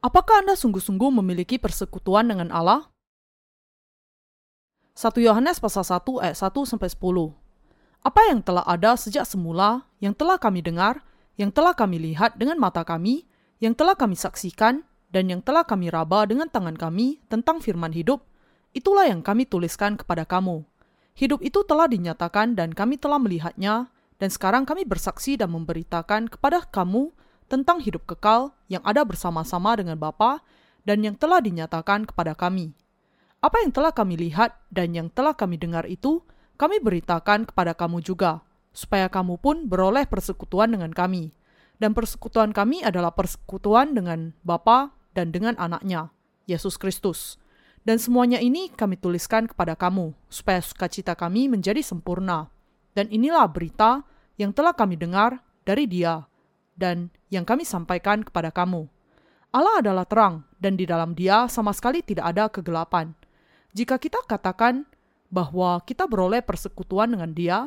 Apakah Anda sungguh-sungguh memiliki persekutuan dengan Allah? 1 Yohanes pasal 1 ayat 1 sampai 10. Apa yang telah ada sejak semula, yang telah kami dengar, yang telah kami lihat dengan mata kami, yang telah kami saksikan, dan yang telah kami raba dengan tangan kami tentang firman hidup, itulah yang kami tuliskan kepada kamu. Hidup itu telah dinyatakan dan kami telah melihatnya, dan sekarang kami bersaksi dan memberitakan kepada kamu tentang hidup kekal yang ada bersama-sama dengan Bapa dan yang telah dinyatakan kepada kami. Apa yang telah kami lihat dan yang telah kami dengar itu, kami beritakan kepada kamu juga, supaya kamu pun beroleh persekutuan dengan kami. Dan persekutuan kami adalah persekutuan dengan Bapa dan dengan anaknya, Yesus Kristus. Dan semuanya ini kami tuliskan kepada kamu, supaya sukacita kami menjadi sempurna. Dan inilah berita yang telah kami dengar dari dia, dan yang kami sampaikan kepada kamu. Allah adalah terang, dan di dalam Dia sama sekali tidak ada kegelapan. Jika kita katakan bahwa kita beroleh persekutuan dengan Dia,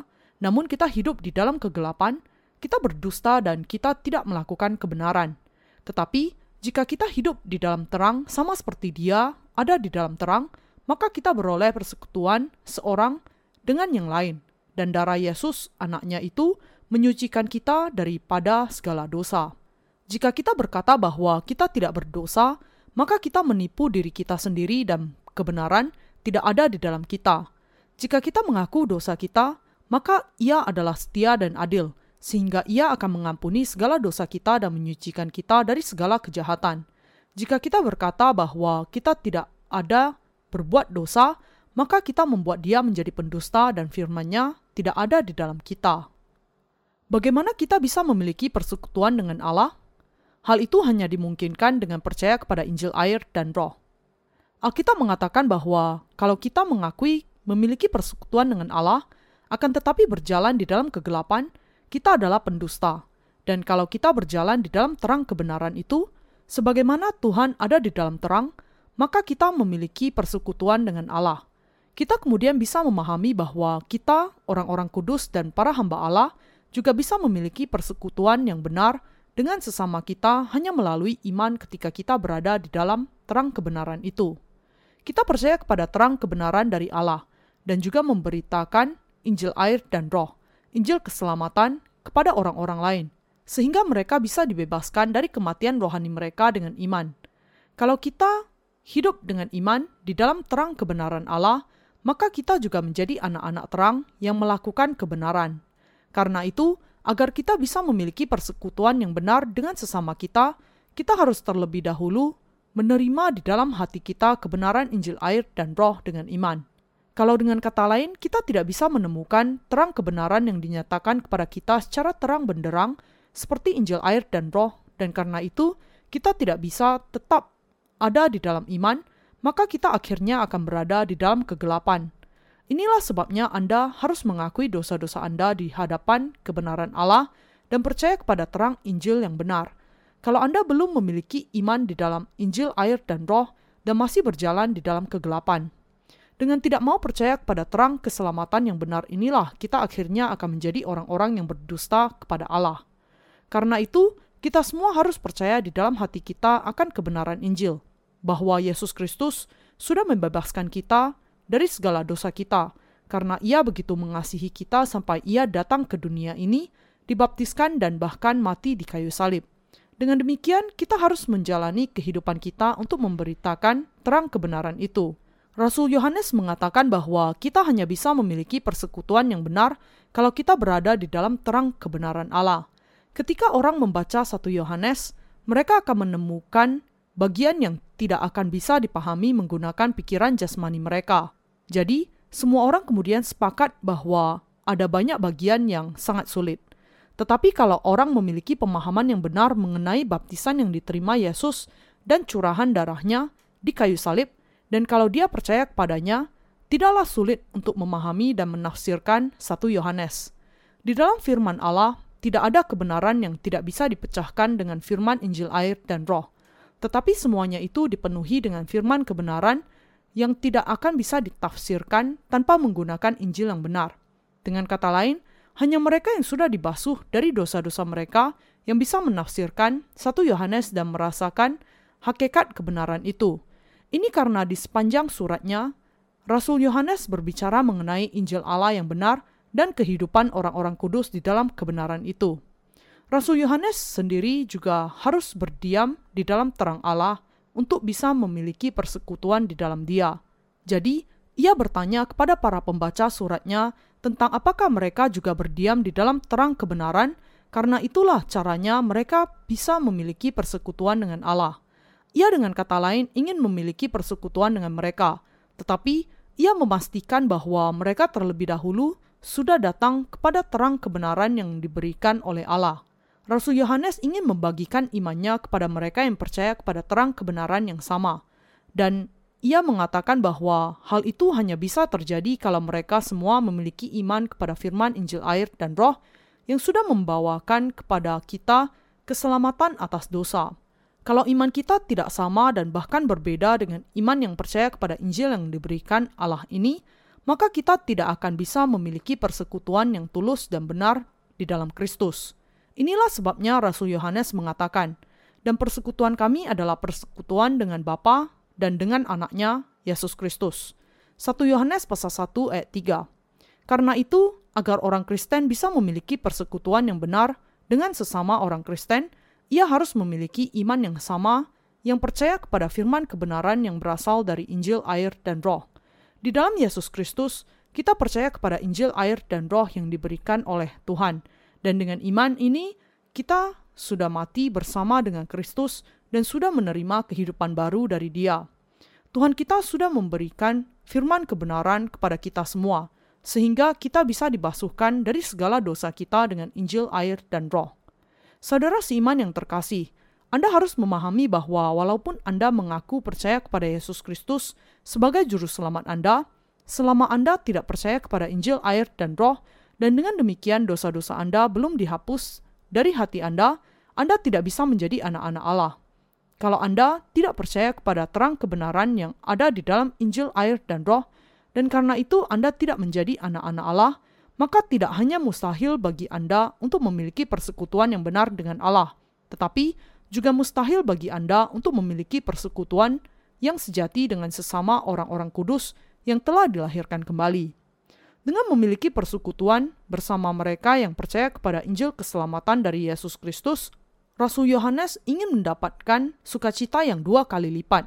namun kita hidup di dalam kegelapan, kita berdusta dan kita tidak melakukan kebenaran. Tetapi jika kita hidup di dalam terang, sama seperti Dia ada di dalam terang, maka kita beroleh persekutuan seorang dengan yang lain, dan darah Yesus, anaknya itu, menyucikan kita daripada segala dosa. Jika kita berkata bahwa kita tidak berdosa, maka kita menipu diri kita sendiri dan kebenaran tidak ada di dalam kita. Jika kita mengaku dosa kita, maka ia adalah setia dan adil, sehingga ia akan mengampuni segala dosa kita dan menyucikan kita dari segala kejahatan. Jika kita berkata bahwa kita tidak ada berbuat dosa, maka kita membuat dia menjadi pendusta dan firman-Nya tidak ada di dalam kita. Bagaimana kita bisa memiliki persekutuan dengan Allah? Hal itu hanya dimungkinkan dengan percaya kepada Injil air dan roh. Alkitab mengatakan bahwa kalau kita mengakui memiliki persekutuan dengan Allah, akan tetapi berjalan di dalam kegelapan, kita adalah pendusta. Dan kalau kita berjalan di dalam terang kebenaran itu, sebagaimana Tuhan ada di dalam terang, maka kita memiliki persekutuan dengan Allah. Kita kemudian bisa memahami bahwa kita, orang-orang kudus dan para hamba Allah, juga bisa memiliki persekutuan yang benar dengan sesama kita hanya melalui iman ketika kita berada di dalam terang kebenaran itu. Kita percaya kepada terang kebenaran dari Allah dan juga memberitakan Injil air dan roh, Injil keselamatan kepada orang-orang lain, sehingga mereka bisa dibebaskan dari kematian rohani mereka dengan iman. Kalau kita hidup dengan iman di dalam terang kebenaran Allah, maka kita juga menjadi anak-anak terang yang melakukan kebenaran. Karena itu, agar kita bisa memiliki persekutuan yang benar dengan sesama kita, kita harus terlebih dahulu menerima di dalam hati kita kebenaran Injil air dan roh dengan iman. Kalau dengan kata lain, kita tidak bisa menemukan terang kebenaran yang dinyatakan kepada kita secara terang benderang seperti Injil air dan roh, dan karena itu kita tidak bisa tetap ada di dalam iman, maka kita akhirnya akan berada di dalam kegelapan. Inilah sebabnya Anda harus mengakui dosa-dosa Anda di hadapan kebenaran Allah dan percaya kepada terang Injil yang benar. Kalau Anda belum memiliki iman di dalam Injil air dan roh dan masih berjalan di dalam kegelapan. Dengan tidak mau percaya kepada terang keselamatan yang benar inilah kita akhirnya akan menjadi orang-orang yang berdusta kepada Allah. Karena itu, kita semua harus percaya di dalam hati kita akan kebenaran Injil, bahwa Yesus Kristus sudah membebaskan kita dari segala dosa kita, karena ia begitu mengasihi kita sampai ia datang ke dunia ini, dibaptiskan dan bahkan mati di kayu salib. Dengan demikian, kita harus menjalani kehidupan kita untuk memberitakan terang kebenaran itu. Rasul Yohanes mengatakan bahwa kita hanya bisa memiliki persekutuan yang benar kalau kita berada di dalam terang kebenaran Allah. Ketika orang membaca satu Yohanes, mereka akan menemukan bagian yang tidak akan bisa dipahami menggunakan pikiran jasmani mereka. Jadi, semua orang kemudian sepakat bahwa ada banyak bagian yang sangat sulit. Tetapi kalau orang memiliki pemahaman yang benar mengenai baptisan yang diterima Yesus dan curahan darahnya di kayu salib, dan kalau dia percaya kepadanya, tidaklah sulit untuk memahami dan menafsirkan satu Yohanes. Di dalam firman Allah, tidak ada kebenaran yang tidak bisa dipecahkan dengan firman Injil air dan roh. Tetapi semuanya itu dipenuhi dengan firman kebenaran yang tidak akan bisa ditafsirkan tanpa menggunakan Injil yang benar. Dengan kata lain, hanya mereka yang sudah dibasuh dari dosa-dosa mereka yang bisa menafsirkan satu Yohanes dan merasakan hakikat kebenaran itu. Ini karena di sepanjang suratnya, Rasul Yohanes berbicara mengenai Injil Allah yang benar dan kehidupan orang-orang kudus di dalam kebenaran itu. Rasul Yohanes sendiri juga harus berdiam di dalam terang Allah untuk bisa memiliki persekutuan di dalam Dia. Jadi, ia bertanya kepada para pembaca suratnya tentang apakah mereka juga berdiam di dalam terang kebenaran, karena itulah caranya mereka bisa memiliki persekutuan dengan Allah. Ia dengan kata lain ingin memiliki persekutuan dengan mereka, tetapi ia memastikan bahwa mereka terlebih dahulu sudah datang kepada terang kebenaran yang diberikan oleh Allah. Rasul Yohanes ingin membagikan imannya kepada mereka yang percaya kepada terang kebenaran yang sama, dan ia mengatakan bahwa hal itu hanya bisa terjadi kalau mereka semua memiliki iman kepada firman Injil air dan Roh yang sudah membawakan kepada kita keselamatan atas dosa. Kalau iman kita tidak sama dan bahkan berbeda dengan iman yang percaya kepada Injil yang diberikan Allah ini, maka kita tidak akan bisa memiliki persekutuan yang tulus dan benar di dalam Kristus. Inilah sebabnya Rasul Yohanes mengatakan, dan persekutuan kami adalah persekutuan dengan Bapa dan dengan anaknya, Yesus Kristus. 1 Yohanes pasal 1 ayat 3. Karena itu, agar orang Kristen bisa memiliki persekutuan yang benar dengan sesama orang Kristen, ia harus memiliki iman yang sama, yang percaya kepada firman kebenaran yang berasal dari Injil, air, dan Roh. Di dalam Yesus Kristus, kita percaya kepada Injil, air, dan Roh yang diberikan oleh Tuhan, dan dengan iman ini kita sudah mati bersama dengan Kristus dan sudah menerima kehidupan baru dari Dia. Tuhan kita sudah memberikan firman kebenaran kepada kita semua, sehingga kita bisa dibasuhkan dari segala dosa kita dengan Injil, air, dan Roh. Saudara seiman yang terkasih, Anda harus memahami bahwa walaupun Anda mengaku percaya kepada Yesus Kristus sebagai juru selamat Anda, selama Anda tidak percaya kepada Injil, air, dan Roh, dan dengan demikian dosa-dosa Anda belum dihapus dari hati Anda, Anda tidak bisa menjadi anak-anak Allah. Kalau Anda tidak percaya kepada terang kebenaran yang ada di dalam Injil, air, dan Roh, dan karena itu Anda tidak menjadi anak-anak Allah, maka tidak hanya mustahil bagi Anda untuk memiliki persekutuan yang benar dengan Allah, tetapi juga mustahil bagi Anda untuk memiliki persekutuan yang sejati dengan sesama orang-orang kudus yang telah dilahirkan kembali. Dengan memiliki persekutuan bersama mereka yang percaya kepada Injil keselamatan dari Yesus Kristus, Rasul Yohanes ingin mendapatkan sukacita yang dua kali lipat.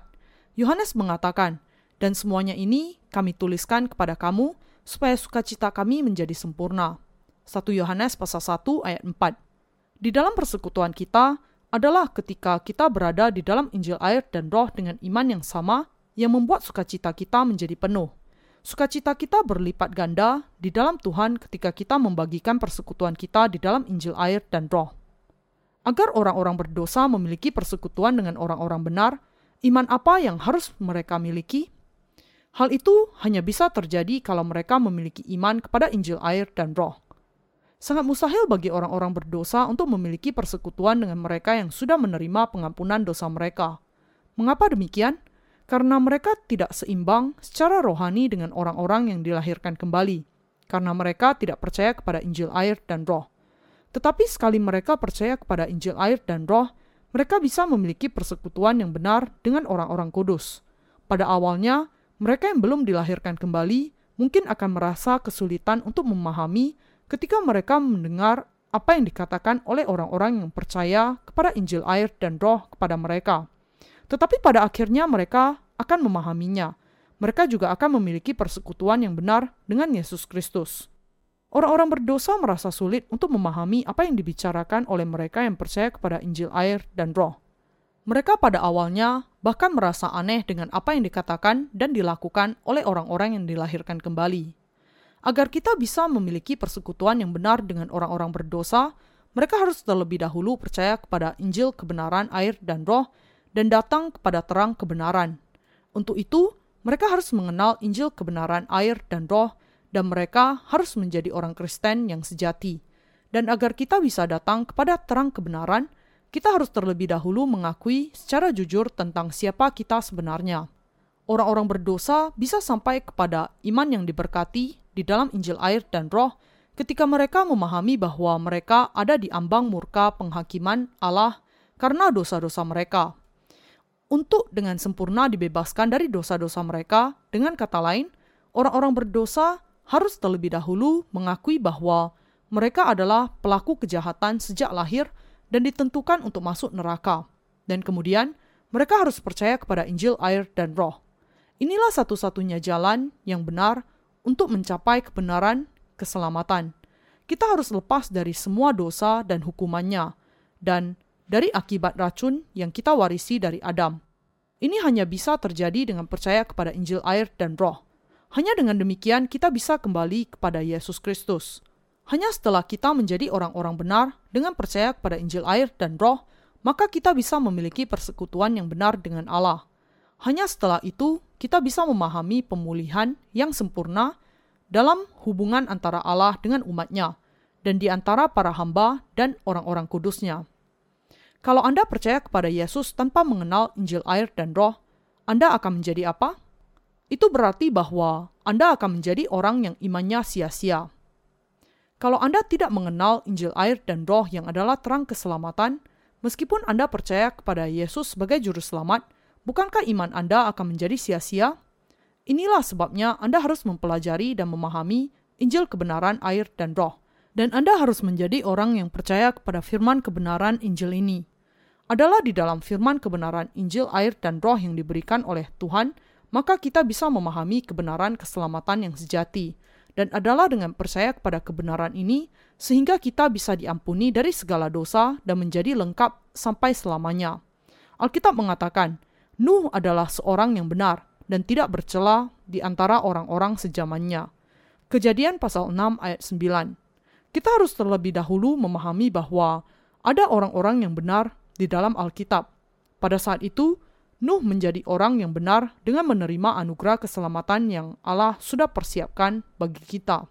Yohanes mengatakan, "Dan semuanya ini kami tuliskan kepada kamu supaya sukacita kami menjadi sempurna. 1 Yohanes pasal 1 ayat 4. Di dalam persekutuan kita adalah ketika kita berada di dalam Injil air dan roh dengan iman yang sama yang membuat sukacita kita menjadi penuh. Sukacita kita berlipat ganda di dalam Tuhan ketika kita membagikan persekutuan kita di dalam Injil air dan roh. Agar orang-orang berdosa memiliki persekutuan dengan orang-orang benar, iman apa yang harus mereka miliki? Hal itu hanya bisa terjadi kalau mereka memiliki iman kepada Injil air dan roh. Sangat mustahil bagi orang-orang berdosa untuk memiliki persekutuan dengan mereka yang sudah menerima pengampunan dosa mereka. Mengapa demikian? Karena mereka tidak seimbang secara rohani dengan orang-orang yang dilahirkan kembali, karena mereka tidak percaya kepada Injil air dan roh. Tetapi sekali mereka percaya kepada Injil air dan roh, mereka bisa memiliki persekutuan yang benar dengan orang-orang kudus. Pada awalnya, mereka yang belum dilahirkan kembali mungkin akan merasa kesulitan untuk memahami ketika mereka mendengar apa yang dikatakan oleh orang-orang yang percaya kepada Injil air dan roh kepada mereka. Tetapi pada akhirnya mereka akan memahaminya. Mereka juga akan memiliki persekutuan yang benar dengan Yesus Kristus. Orang-orang berdosa merasa sulit untuk memahami apa yang dibicarakan oleh mereka yang percaya kepada Injil air dan roh. Mereka pada awalnya bahkan merasa aneh dengan apa yang dikatakan dan dilakukan oleh orang-orang yang dilahirkan kembali. Agar kita bisa memiliki persekutuan yang benar dengan orang-orang berdosa, mereka harus terlebih dahulu percaya kepada Injil kebenaran air dan roh dan datang kepada terang kebenaran. Untuk itu, mereka harus mengenal Injil kebenaran air dan roh dan mereka harus menjadi orang Kristen yang sejati. Dan agar kita bisa datang kepada terang kebenaran, kita harus terlebih dahulu mengakui secara jujur tentang siapa kita sebenarnya. Orang-orang berdosa bisa sampai kepada iman yang diberkati di dalam Injil air dan roh ketika mereka memahami bahwa mereka ada di ambang murka penghakiman Allah karena dosa-dosa mereka. Untuk dengan sempurna dibebaskan dari dosa-dosa mereka. Dengan kata lain, orang-orang berdosa harus terlebih dahulu mengakui bahwa mereka adalah pelaku kejahatan sejak lahir dan ditentukan untuk masuk neraka. Dan kemudian, mereka harus percaya kepada Injil, air, dan roh. Inilah satu-satunya jalan yang benar untuk mencapai kebenaran keselamatan. Kita harus lepas dari semua dosa dan hukumannya, dan dari akibat racun yang kita warisi dari Adam. Ini hanya bisa terjadi dengan percaya kepada Injil air dan roh. Hanya dengan demikian kita bisa kembali kepada Yesus Kristus. Hanya setelah kita menjadi orang-orang benar dengan percaya kepada Injil air dan roh, maka kita bisa memiliki persekutuan yang benar dengan Allah. Hanya setelah itu, kita bisa memahami pemulihan yang sempurna dalam hubungan antara Allah dengan umatnya, dan di antara para hamba dan orang-orang kudusnya. Kalau Anda percaya kepada Yesus tanpa mengenal Injil air dan roh, Anda akan menjadi apa? Itu berarti bahwa Anda akan menjadi orang yang imannya sia-sia. Kalau Anda tidak mengenal Injil air dan roh yang adalah terang keselamatan, meskipun Anda percaya kepada Yesus sebagai juru selamat, bukankah iman Anda akan menjadi sia-sia? Inilah sebabnya Anda harus mempelajari dan memahami Injil kebenaran air dan roh. Dan Anda harus menjadi orang yang percaya kepada firman kebenaran Injil ini. Adalah di dalam firman kebenaran Injil air dan roh yang diberikan oleh Tuhan, maka kita bisa memahami kebenaran keselamatan yang sejati, dan adalah dengan percaya kepada kebenaran ini sehingga kita bisa diampuni dari segala dosa dan menjadi lengkap sampai selamanya. Alkitab mengatakan, Nuh adalah seorang yang benar dan tidak bercela di antara orang-orang sejamannya. Kejadian pasal 6 ayat 9. Kita harus terlebih dahulu memahami bahwa ada orang-orang yang benar di dalam Alkitab. Pada saat itu, Nuh menjadi orang yang benar dengan menerima anugerah keselamatan yang Allah sudah persiapkan bagi kita.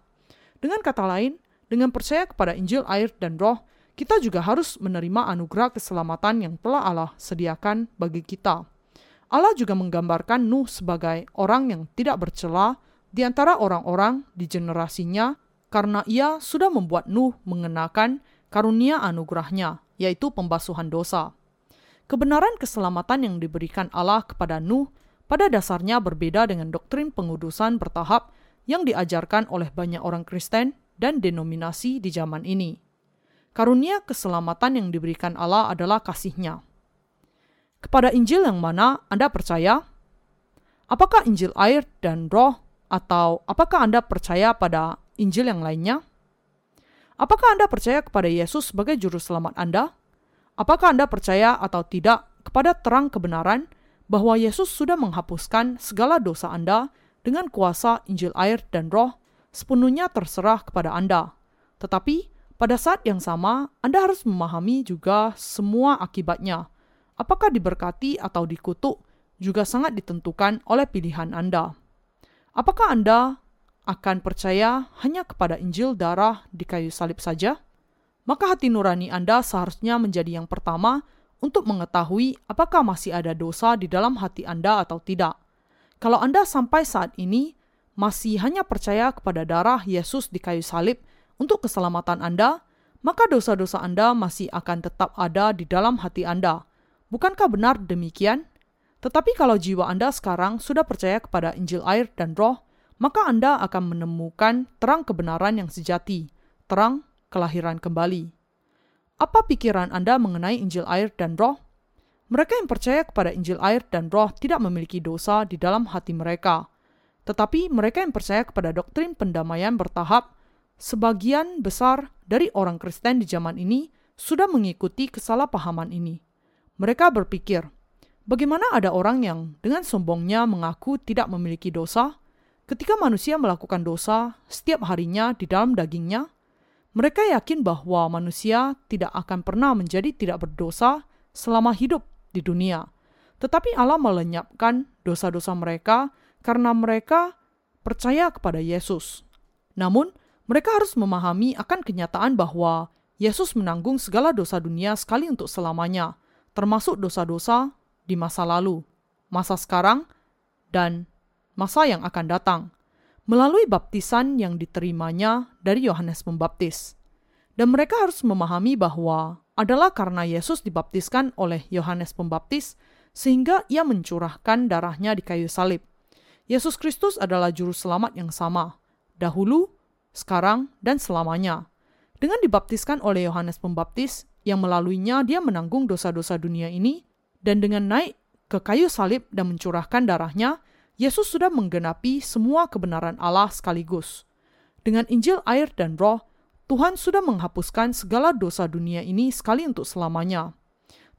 Dengan kata lain, dengan percaya kepada Injil, air, dan Roh, kita juga harus menerima anugerah keselamatan yang telah Allah sediakan bagi kita. Allah juga menggambarkan Nuh sebagai orang yang tidak bercela di antara orang-orang di generasinya karena ia sudah membuat Nuh mengenakan karunia anugerahnya, yaitu pembasuhan dosa. Kebenaran keselamatan yang diberikan Allah kepada Nuh pada dasarnya berbeda dengan doktrin pengudusan bertahap yang diajarkan oleh banyak orang Kristen dan denominasi di zaman ini. Karunia keselamatan yang diberikan Allah adalah kasihnya. Kepada Injil yang mana Anda percaya? Apakah Injil air dan roh atau apakah Anda percaya pada Injil yang lainnya? Apakah Anda percaya kepada Yesus sebagai juru selamat Anda? Apakah Anda percaya atau tidak kepada terang kebenaran bahwa Yesus sudah menghapuskan segala dosa Anda dengan kuasa Injil air dan roh sepenuhnya terserah kepada Anda. Tetapi pada saat yang sama, Anda harus memahami juga semua akibatnya. Apakah diberkati atau dikutuk juga sangat ditentukan oleh pilihan Anda. Apakah Anda akan percaya hanya kepada Injil darah di kayu salib saja? maka hati nurani Anda seharusnya menjadi yang pertama untuk mengetahui apakah masih ada dosa di dalam hati Anda atau tidak. Kalau Anda sampai saat ini masih hanya percaya kepada darah Yesus di kayu salib untuk keselamatan Anda, maka dosa-dosa Anda masih akan tetap ada di dalam hati Anda. Bukankah benar demikian? Tetapi kalau jiwa Anda sekarang sudah percaya kepada Injil air dan roh, maka Anda akan menemukan terang kebenaran yang sejati, terang kelahiran kembali. Apa pikiran Anda mengenai Injil air dan roh? Mereka yang percaya kepada Injil air dan roh tidak memiliki dosa di dalam hati mereka. Tetapi mereka yang percaya kepada doktrin pendamaian bertahap, sebagian besar dari orang Kristen di zaman ini sudah mengikuti kesalahpahaman ini. Mereka berpikir, bagaimana ada orang yang dengan sombongnya mengaku tidak memiliki dosa, ketika manusia melakukan dosa setiap harinya di dalam dagingnya, mereka yakin bahwa manusia tidak akan pernah menjadi tidak berdosa selama hidup di dunia. Tetapi Allah melenyapkan dosa-dosa mereka karena mereka percaya kepada Yesus. Namun, mereka harus memahami akan kenyataan bahwa Yesus menanggung segala dosa dunia sekali untuk selamanya, termasuk dosa-dosa di masa lalu, masa sekarang, dan masa yang akan datang melalui baptisan yang diterimanya dari Yohanes Pembaptis. Dan mereka harus memahami bahwa adalah karena Yesus dibaptiskan oleh Yohanes Pembaptis sehingga ia mencurahkan darahnya di kayu salib. Yesus Kristus adalah juru selamat yang sama, dahulu, sekarang, dan selamanya. Dengan dibaptiskan oleh Yohanes Pembaptis, yang melaluinya dia menanggung dosa-dosa dunia ini, dan dengan naik ke kayu salib dan mencurahkan darahnya, Yesus sudah menggenapi semua kebenaran Allah sekaligus. Dengan Injil, air, dan Roh, Tuhan sudah menghapuskan segala dosa dunia ini sekali untuk selamanya.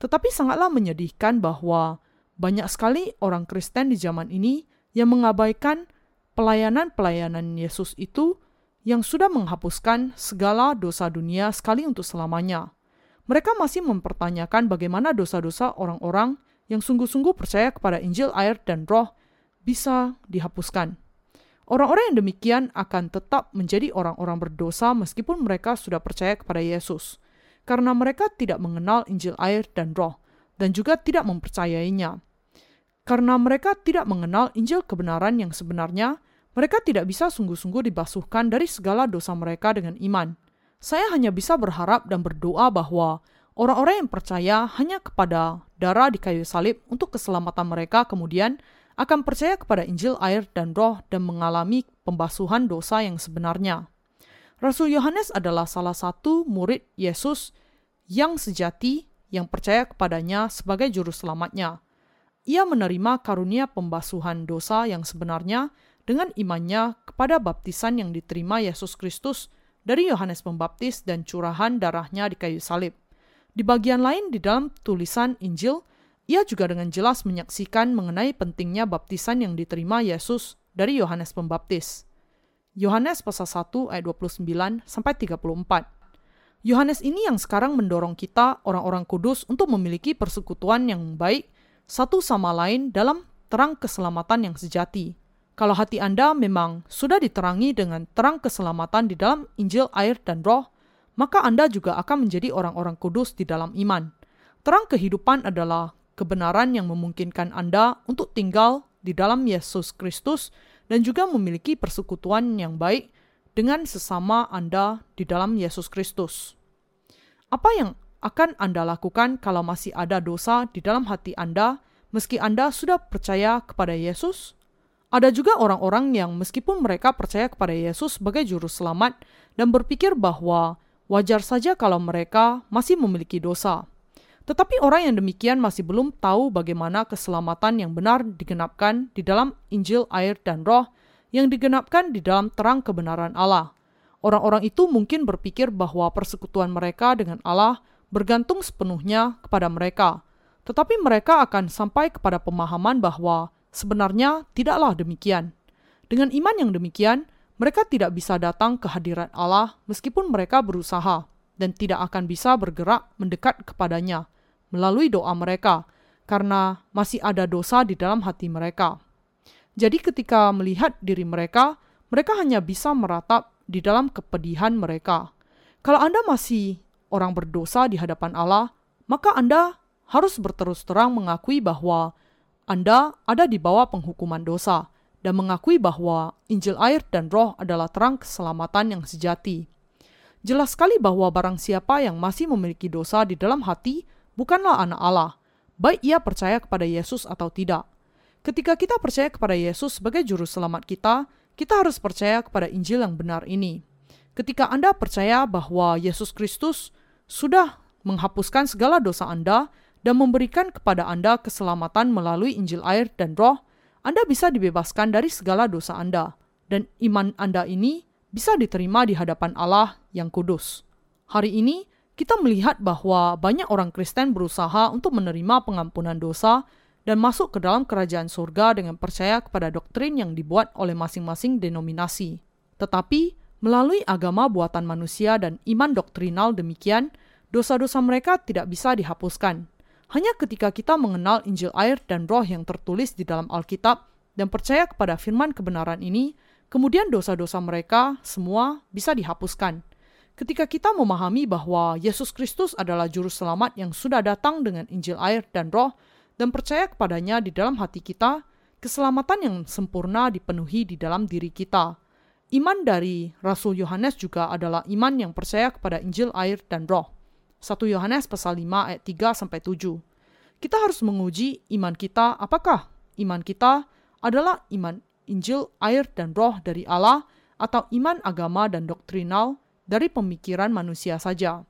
Tetapi sangatlah menyedihkan bahwa banyak sekali orang Kristen di zaman ini yang mengabaikan pelayanan-pelayanan Yesus itu yang sudah menghapuskan segala dosa dunia sekali untuk selamanya. Mereka masih mempertanyakan bagaimana dosa-dosa orang-orang yang sungguh-sungguh percaya kepada Injil, air, dan Roh bisa dihapuskan. Orang-orang yang demikian akan tetap menjadi orang-orang berdosa meskipun mereka sudah percaya kepada Yesus, karena mereka tidak mengenal Injil, air, dan Roh, dan juga tidak mempercayainya. Karena mereka tidak mengenal Injil kebenaran yang sebenarnya, mereka tidak bisa sungguh-sungguh dibasuhkan dari segala dosa mereka dengan iman. Saya hanya bisa berharap dan berdoa bahwa orang-orang yang percaya hanya kepada darah di kayu salib untuk keselamatan mereka kemudian akan percaya kepada Injil, air, dan roh dan mengalami pembasuhan dosa yang sebenarnya. Rasul Yohanes adalah salah satu murid Yesus yang sejati yang percaya kepadanya sebagai juru selamatnya ia menerima karunia pembasuhan dosa yang sebenarnya dengan imannya kepada baptisan yang diterima Yesus Kristus dari Yohanes Pembaptis dan curahan darahnya di kayu salib. Di bagian lain di dalam tulisan Injil, ia juga dengan jelas menyaksikan mengenai pentingnya baptisan yang diterima Yesus dari Yohanes Pembaptis. Yohanes pasal 1 ayat 29 sampai 34. Yohanes ini yang sekarang mendorong kita orang-orang kudus untuk memiliki persekutuan yang baik satu sama lain dalam terang keselamatan yang sejati. Kalau hati Anda memang sudah diterangi dengan terang keselamatan di dalam Injil, air, dan Roh, maka Anda juga akan menjadi orang-orang kudus di dalam iman. Terang kehidupan adalah kebenaran yang memungkinkan Anda untuk tinggal di dalam Yesus Kristus dan juga memiliki persekutuan yang baik dengan sesama Anda di dalam Yesus Kristus. Apa yang akan Anda lakukan kalau masih ada dosa di dalam hati Anda, meski Anda sudah percaya kepada Yesus? Ada juga orang-orang yang meskipun mereka percaya kepada Yesus sebagai juru selamat dan berpikir bahwa wajar saja kalau mereka masih memiliki dosa. Tetapi orang yang demikian masih belum tahu bagaimana keselamatan yang benar digenapkan di dalam Injil, air, dan roh yang digenapkan di dalam terang kebenaran Allah. Orang-orang itu mungkin berpikir bahwa persekutuan mereka dengan Allah bergantung sepenuhnya kepada mereka, tetapi mereka akan sampai kepada pemahaman bahwa sebenarnya tidaklah demikian. Dengan iman yang demikian, mereka tidak bisa datang ke hadirat Allah meskipun mereka berusaha dan tidak akan bisa bergerak mendekat kepadanya melalui doa mereka karena masih ada dosa di dalam hati mereka. Jadi ketika melihat diri mereka, mereka hanya bisa meratap di dalam kepedihan mereka. Kalau Anda masih orang berdosa di hadapan Allah, maka Anda harus berterus terang mengakui bahwa Anda ada di bawah penghukuman dosa dan mengakui bahwa Injil air dan roh adalah terang keselamatan yang sejati. Jelas sekali bahwa barang siapa yang masih memiliki dosa di dalam hati bukanlah anak Allah, baik ia percaya kepada Yesus atau tidak. Ketika kita percaya kepada Yesus sebagai juru selamat kita, kita harus percaya kepada Injil yang benar ini. Ketika Anda percaya bahwa Yesus Kristus sudah menghapuskan segala dosa Anda dan memberikan kepada Anda keselamatan melalui Injil air dan roh, Anda bisa dibebaskan dari segala dosa Anda. Dan iman Anda ini bisa diterima di hadapan Allah yang kudus. Hari ini, kita melihat bahwa banyak orang Kristen berusaha untuk menerima pengampunan dosa dan masuk ke dalam kerajaan surga dengan percaya kepada doktrin yang dibuat oleh masing-masing denominasi. Tetapi, Melalui agama buatan manusia dan iman doktrinal demikian, dosa-dosa mereka tidak bisa dihapuskan. Hanya ketika kita mengenal Injil air dan roh yang tertulis di dalam Alkitab dan percaya kepada firman kebenaran ini, kemudian dosa-dosa mereka semua bisa dihapuskan. Ketika kita memahami bahwa Yesus Kristus adalah juru selamat yang sudah datang dengan Injil air dan roh dan percaya kepadanya di dalam hati kita, keselamatan yang sempurna dipenuhi di dalam diri kita Iman dari Rasul Yohanes juga adalah iman yang percaya kepada Injil, air, dan roh. 1 Yohanes pasal 5 ayat 3 sampai 7. kita harus menguji iman kita apakah iman kita adalah iman Injil, air, dan roh dari Allah atau iman agama dan doktrinal dari pemikiran manusia saja.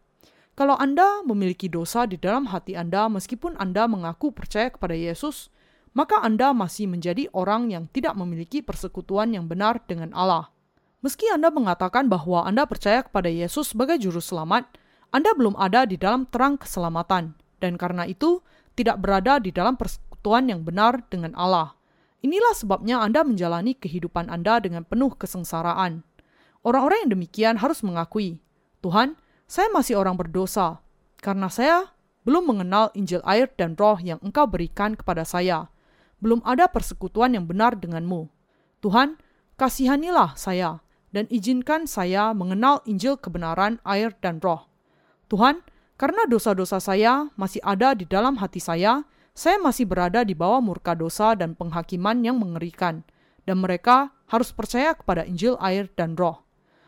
Kalau Anda memiliki dosa di dalam hati Anda meskipun Anda mengaku percaya kepada Yesus, maka Anda masih menjadi orang yang tidak memiliki persekutuan yang benar dengan Allah. Meski Anda mengatakan bahwa Anda percaya kepada Yesus sebagai juru selamat, Anda belum ada di dalam terang keselamatan, dan karena itu tidak berada di dalam persekutuan yang benar dengan Allah. Inilah sebabnya Anda menjalani kehidupan Anda dengan penuh kesengsaraan. Orang-orang yang demikian harus mengakui, Tuhan, saya masih orang berdosa, karena saya belum mengenal Injil air dan roh yang Engkau berikan kepada saya belum ada persekutuan yang benar denganmu. Tuhan, kasihanilah saya dan izinkan saya mengenal Injil kebenaran, air, dan roh. Tuhan, karena dosa-dosa saya masih ada di dalam hati saya, saya masih berada di bawah murka dosa dan penghakiman yang mengerikan, dan mereka harus percaya kepada Injil, air, dan roh.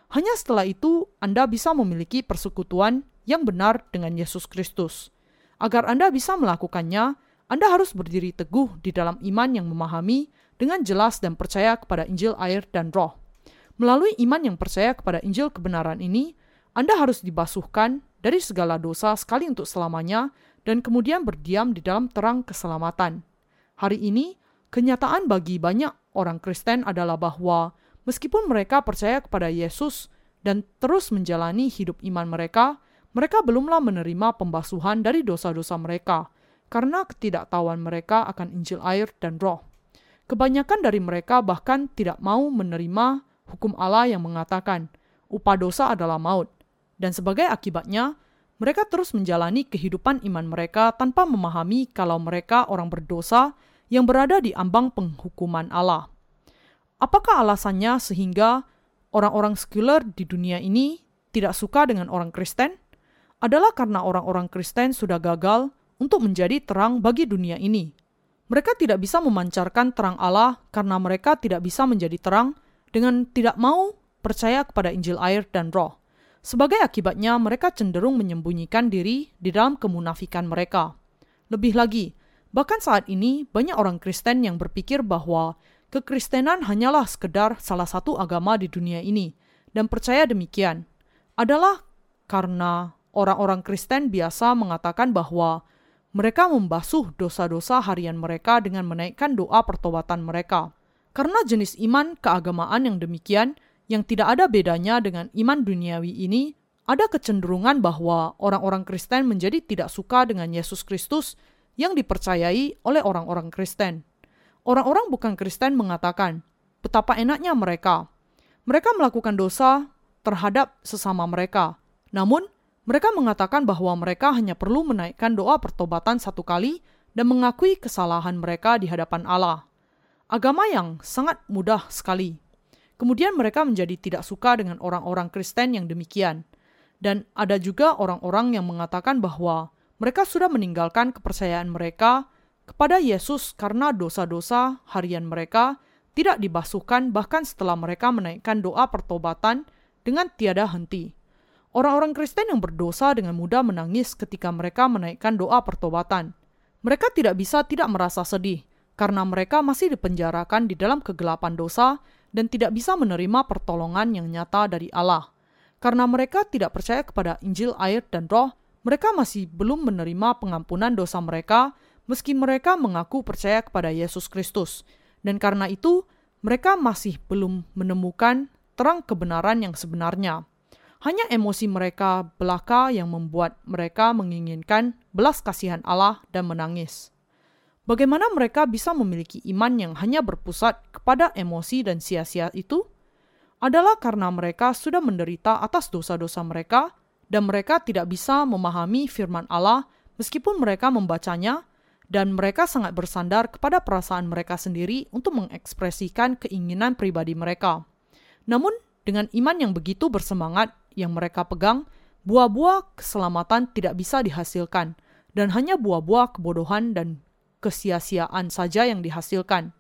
Hanya setelah itu Anda bisa memiliki persekutuan yang benar dengan Yesus Kristus. Agar Anda bisa melakukannya, anda harus berdiri teguh di dalam iman yang memahami dengan jelas dan percaya kepada Injil air dan roh. Melalui iman yang percaya kepada Injil kebenaran ini, Anda harus dibasuhkan dari segala dosa sekali untuk selamanya dan kemudian berdiam di dalam terang keselamatan. Hari ini, kenyataan bagi banyak orang Kristen adalah bahwa meskipun mereka percaya kepada Yesus dan terus menjalani hidup iman mereka, mereka belumlah menerima pembasuhan dari dosa-dosa mereka karena ketidaktahuan mereka akan Injil air dan roh. Kebanyakan dari mereka bahkan tidak mau menerima hukum Allah yang mengatakan upah dosa adalah maut, dan sebagai akibatnya, mereka terus menjalani kehidupan iman mereka tanpa memahami kalau mereka orang berdosa yang berada di ambang penghukuman Allah. Apakah alasannya sehingga orang-orang sekuler di dunia ini tidak suka dengan orang Kristen? Adalah karena orang-orang Kristen sudah gagal untuk menjadi terang bagi dunia ini. Mereka tidak bisa memancarkan terang Allah karena mereka tidak bisa menjadi terang dengan tidak mau percaya kepada Injil air dan roh. Sebagai akibatnya, mereka cenderung menyembunyikan diri di dalam kemunafikan mereka. Lebih lagi, bahkan saat ini banyak orang Kristen yang berpikir bahwa kekristenan hanyalah sekedar salah satu agama di dunia ini dan percaya demikian adalah karena orang-orang Kristen biasa mengatakan bahwa mereka membasuh dosa-dosa harian mereka dengan menaikkan doa pertobatan mereka. Karena jenis iman keagamaan yang demikian, yang tidak ada bedanya dengan iman duniawi ini, ada kecenderungan bahwa orang-orang Kristen menjadi tidak suka dengan Yesus Kristus yang dipercayai oleh orang-orang Kristen. Orang-orang bukan Kristen mengatakan, betapa enaknya mereka. Mereka melakukan dosa terhadap sesama mereka. Namun, mereka mengatakan bahwa mereka hanya perlu menaikkan doa pertobatan satu kali dan mengakui kesalahan mereka di hadapan Allah. Agama yang sangat mudah sekali. Kemudian mereka menjadi tidak suka dengan orang-orang Kristen yang demikian. Dan ada juga orang-orang yang mengatakan bahwa mereka sudah meninggalkan kepercayaan mereka kepada Yesus karena dosa-dosa harian mereka tidak dibasuhkan bahkan setelah mereka menaikkan doa pertobatan dengan tiada henti. Orang-orang Kristen yang berdosa dengan mudah menangis ketika mereka menaikkan doa pertobatan. Mereka tidak bisa tidak merasa sedih karena mereka masih dipenjarakan di dalam kegelapan dosa dan tidak bisa menerima pertolongan yang nyata dari Allah. Karena mereka tidak percaya kepada Injil air dan roh, mereka masih belum menerima pengampunan dosa mereka meski mereka mengaku percaya kepada Yesus Kristus. Dan karena itu, mereka masih belum menemukan terang kebenaran yang sebenarnya. Hanya emosi mereka belaka yang membuat mereka menginginkan belas kasihan Allah dan menangis. Bagaimana mereka bisa memiliki iman yang hanya berpusat kepada emosi dan sia-sia itu? Adalah karena mereka sudah menderita atas dosa-dosa mereka dan mereka tidak bisa memahami firman Allah meskipun mereka membacanya dan mereka sangat bersandar kepada perasaan mereka sendiri untuk mengekspresikan keinginan pribadi mereka. Namun, dengan iman yang begitu bersemangat, yang mereka pegang, buah-buah keselamatan tidak bisa dihasilkan, dan hanya buah-buah kebodohan dan kesia-siaan saja yang dihasilkan.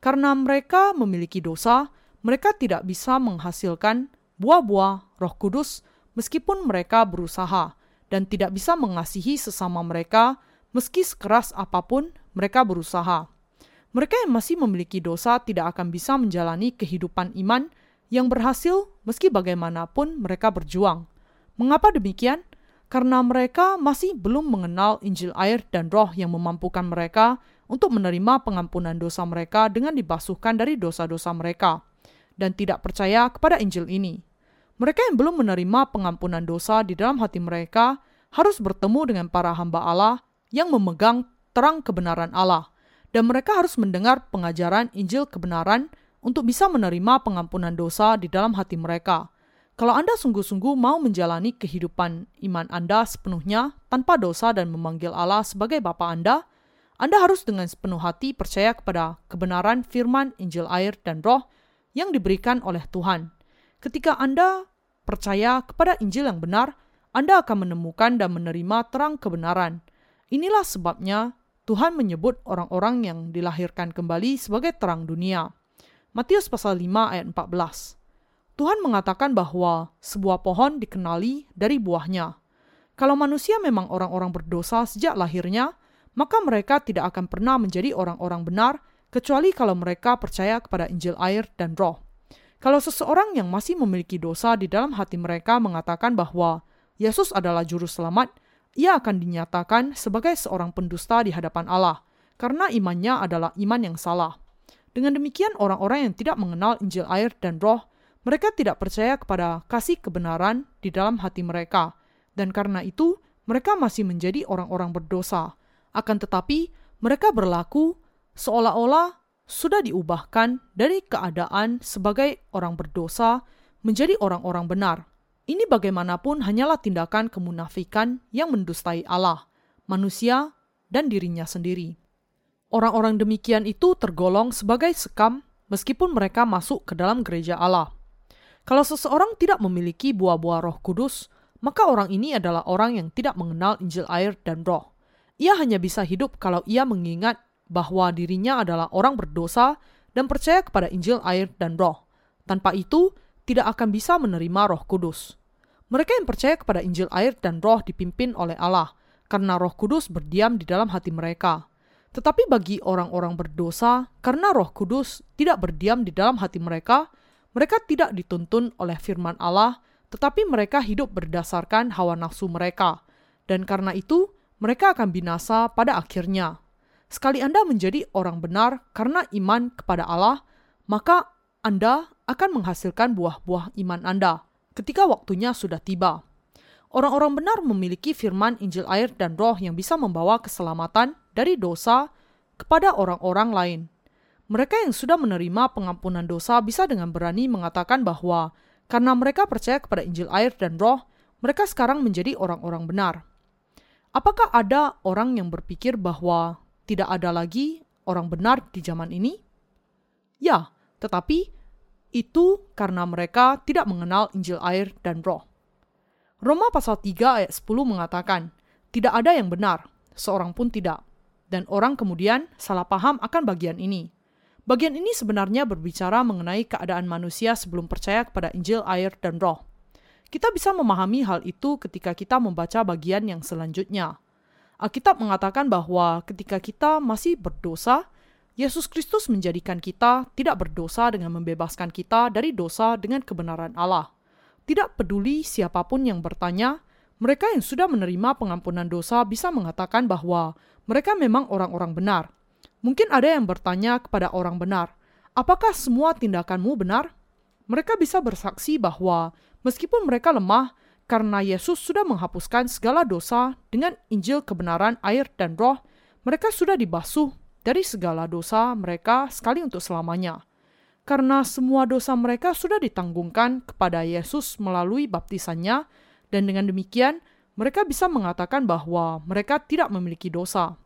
Karena mereka memiliki dosa, mereka tidak bisa menghasilkan buah-buah Roh Kudus meskipun mereka berusaha dan tidak bisa mengasihi sesama mereka meski sekeras apa pun mereka berusaha. Mereka yang masih memiliki dosa tidak akan bisa menjalani kehidupan iman yang berhasil meski bagaimanapun mereka berjuang. Mengapa demikian? Karena mereka masih belum mengenal Injil air dan roh yang memampukan mereka untuk menerima pengampunan dosa mereka dengan dibasuhkan dari dosa-dosa mereka, dan tidak percaya kepada Injil ini. Mereka yang belum menerima pengampunan dosa di dalam hati mereka harus bertemu dengan para hamba Allah yang memegang terang kebenaran Allah dan mereka harus mendengar pengajaran Injil kebenaran untuk bisa menerima pengampunan dosa di dalam hati mereka. Kalau Anda sungguh-sungguh mau menjalani kehidupan iman Anda sepenuhnya tanpa dosa dan memanggil Allah sebagai Bapa Anda, Anda harus dengan sepenuh hati percaya kepada kebenaran firman Injil air dan roh yang diberikan oleh Tuhan. Ketika Anda percaya kepada Injil yang benar, Anda akan menemukan dan menerima terang kebenaran. Inilah sebabnya Tuhan menyebut orang-orang yang dilahirkan kembali sebagai terang dunia. Matius pasal 5 ayat 14. Tuhan mengatakan bahwa sebuah pohon dikenali dari buahnya. Kalau manusia memang orang-orang berdosa sejak lahirnya, maka mereka tidak akan pernah menjadi orang-orang benar kecuali kalau mereka percaya kepada Injil air dan roh. Kalau seseorang yang masih memiliki dosa di dalam hati mereka mengatakan bahwa Yesus adalah juru selamat, ia akan dinyatakan sebagai seorang pendusta di hadapan Allah, karena imannya adalah iman yang salah. Dengan demikian, orang-orang yang tidak mengenal Injil air dan roh, mereka tidak percaya kepada kasih kebenaran di dalam hati mereka, dan karena itu mereka masih menjadi orang-orang berdosa. Akan tetapi, mereka berlaku seolah-olah sudah diubahkan dari keadaan sebagai orang berdosa menjadi orang-orang benar ini bagaimanapun hanyalah tindakan kemunafikan yang mendustai Allah, manusia, dan dirinya sendiri. Orang-orang demikian itu tergolong sebagai sekam meskipun mereka masuk ke dalam gereja Allah. Kalau seseorang tidak memiliki buah-buah roh kudus, maka orang ini adalah orang yang tidak mengenal Injil air dan roh. Ia hanya bisa hidup kalau ia mengingat bahwa dirinya adalah orang berdosa dan percaya kepada Injil air dan roh. Tanpa itu, tidak akan bisa menerima Roh Kudus. Mereka yang percaya kepada Injil air dan Roh dipimpin oleh Allah, karena Roh Kudus berdiam di dalam hati mereka. Tetapi bagi orang-orang berdosa, karena Roh Kudus tidak berdiam di dalam hati mereka, mereka tidak dituntun oleh firman Allah, tetapi mereka hidup berdasarkan hawa nafsu mereka, dan karena itu mereka akan binasa pada akhirnya. Sekali Anda menjadi orang benar karena iman kepada Allah, maka Anda akan menghasilkan buah-buah iman Anda ketika waktunya sudah tiba. Orang-orang benar memiliki firman Injil air dan roh yang bisa membawa keselamatan dari dosa kepada orang-orang lain. Mereka yang sudah menerima pengampunan dosa bisa dengan berani mengatakan bahwa karena mereka percaya kepada Injil air dan roh, mereka sekarang menjadi orang-orang benar. Apakah ada orang yang berpikir bahwa tidak ada lagi orang benar di zaman ini? Ya, tetapi itu karena mereka tidak mengenal Injil air dan roh. Roma pasal 3 ayat 10 mengatakan, tidak ada yang benar, seorang pun tidak. Dan orang kemudian salah paham akan bagian ini. Bagian ini sebenarnya berbicara mengenai keadaan manusia sebelum percaya kepada Injil air dan roh. Kita bisa memahami hal itu ketika kita membaca bagian yang selanjutnya. Alkitab mengatakan bahwa ketika kita masih berdosa, Yesus Kristus menjadikan kita tidak berdosa dengan membebaskan kita dari dosa dengan kebenaran Allah. Tidak peduli siapa pun yang bertanya, mereka yang sudah menerima pengampunan dosa bisa mengatakan bahwa mereka memang orang-orang benar. Mungkin ada yang bertanya kepada orang benar, "Apakah semua tindakanmu benar?" Mereka bisa bersaksi bahwa meskipun mereka lemah, karena Yesus sudah menghapuskan segala dosa dengan Injil kebenaran air dan roh, mereka sudah dibasuh dari segala dosa mereka sekali untuk selamanya. Karena semua dosa mereka sudah ditanggungkan kepada Yesus melalui baptisannya, dan dengan demikian mereka bisa mengatakan bahwa mereka tidak memiliki dosa.